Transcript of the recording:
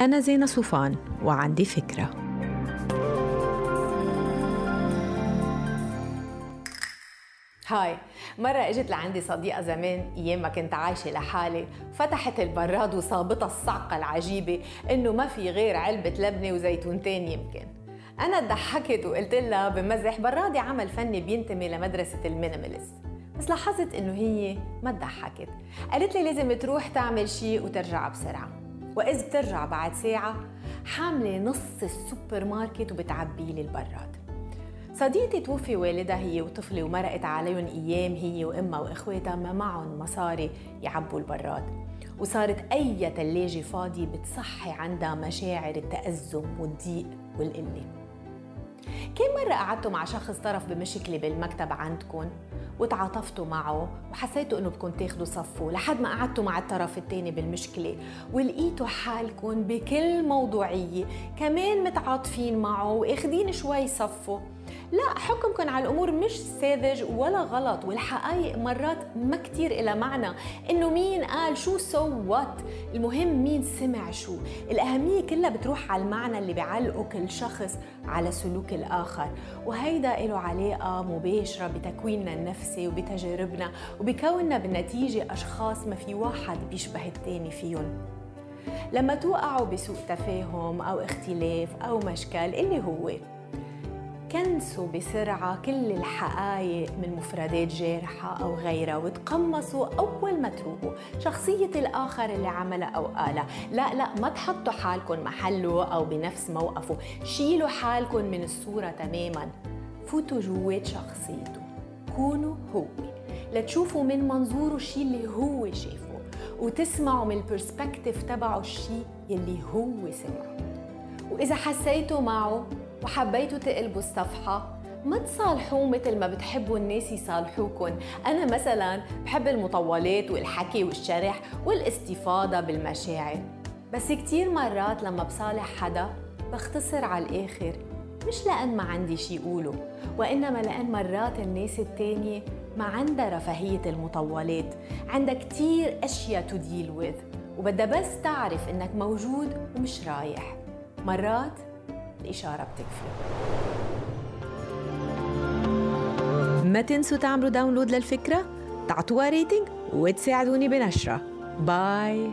أنا زينة صوفان وعندي فكرة. هاي مرة إجت لعندي صديقة زمان أيام ما كنت عايشة لحالي فتحت البراد وصابتها الصعقة العجيبة إنه ما في غير علبة لبنة وزيتونتين يمكن. أنا ضحكت وقلت لها بمزح برادي عمل فني بينتمي لمدرسة المينيماليست بس لاحظت إنه هي ما ضحكت قالت لي لازم تروح تعمل شيء وترجع بسرعة. وإذ بترجع بعد ساعة حاملة نص السوبر ماركت وبتعبي لي البراد صديقتي توفي والدها هي وطفلة ومرقت عليهم أيام هي وأمها وإخواتها ما معهم مصاري يعبوا البراد. وصارت أي تلاجة فاضية بتصحي عندها مشاعر التأزم والضيق والقلة. كم مرة قعدتوا مع شخص طرف بمشكلة بالمكتب عندكم وتعاطفتوا معه وحسيتوا إنه بدكم تاخذوا صفه لحد ما قعدتوا مع الطرف الثاني بالمشكلة ولقيتوا حالكم بكل موضوعية كمان متعاطفين معه واخذين شوي صفه. لا حكمكم على الأمور مش ساذج ولا غلط والحقائق مرات ما كتير إلها معنى. إنه مين قال شو so what المهم مين سمع شو؟ الأهمية كلها بتروح على المعنى اللي بيعلقه كل شخص على سلوك الآخر. وهيدا له علاقة مباشرة بتكويننا النفسي وبتجاربنا وبكوننا بالنتيجة أشخاص ما في واحد بيشبه الثاني فيهم. لما توقعوا بسوء تفاهم أو اختلاف أو مشكل اللي هو كنسوا بسرعة كل الحقائق من مفردات جارحة أو غيرها وتقمصوا أول ما تروقوا شخصية الآخر اللي عملها أو قالها. لا لا ما تحطوا حالكم محله أو بنفس موقفه. شيلوا حالكم من الصورة تماما. فوتوا جوات شخصيته. كونوا هو. لتشوفوا من منظوره الشيء اللي هو شافه. وتسمعوا من البرسبكتيف تبعه الشيء يلي هو سمعه. وإذا حسيتوا معه وحبيتوا تقلبوا الصفحة ما تصالحوه مثل ما بتحبوا الناس يصالحوكم أنا مثلا بحب المطولات والحكي والشرح والاستفاضة بالمشاعر. بس كتير مرات لما بصالح حدا بختصر على الآخر مش لأن ما عندي شي أقوله وإنما لأن مرات الناس التانية ما عندها رفاهية المطولات. عندها كتير أشياء تديل وذ وبدها بس تعرف إنك موجود ومش رايح. مرات الإشارة بتكفي. ما تنسوا تعملوا داونلود للفكرة تعطوها ريتنج وتساعدوني بنشرة. باي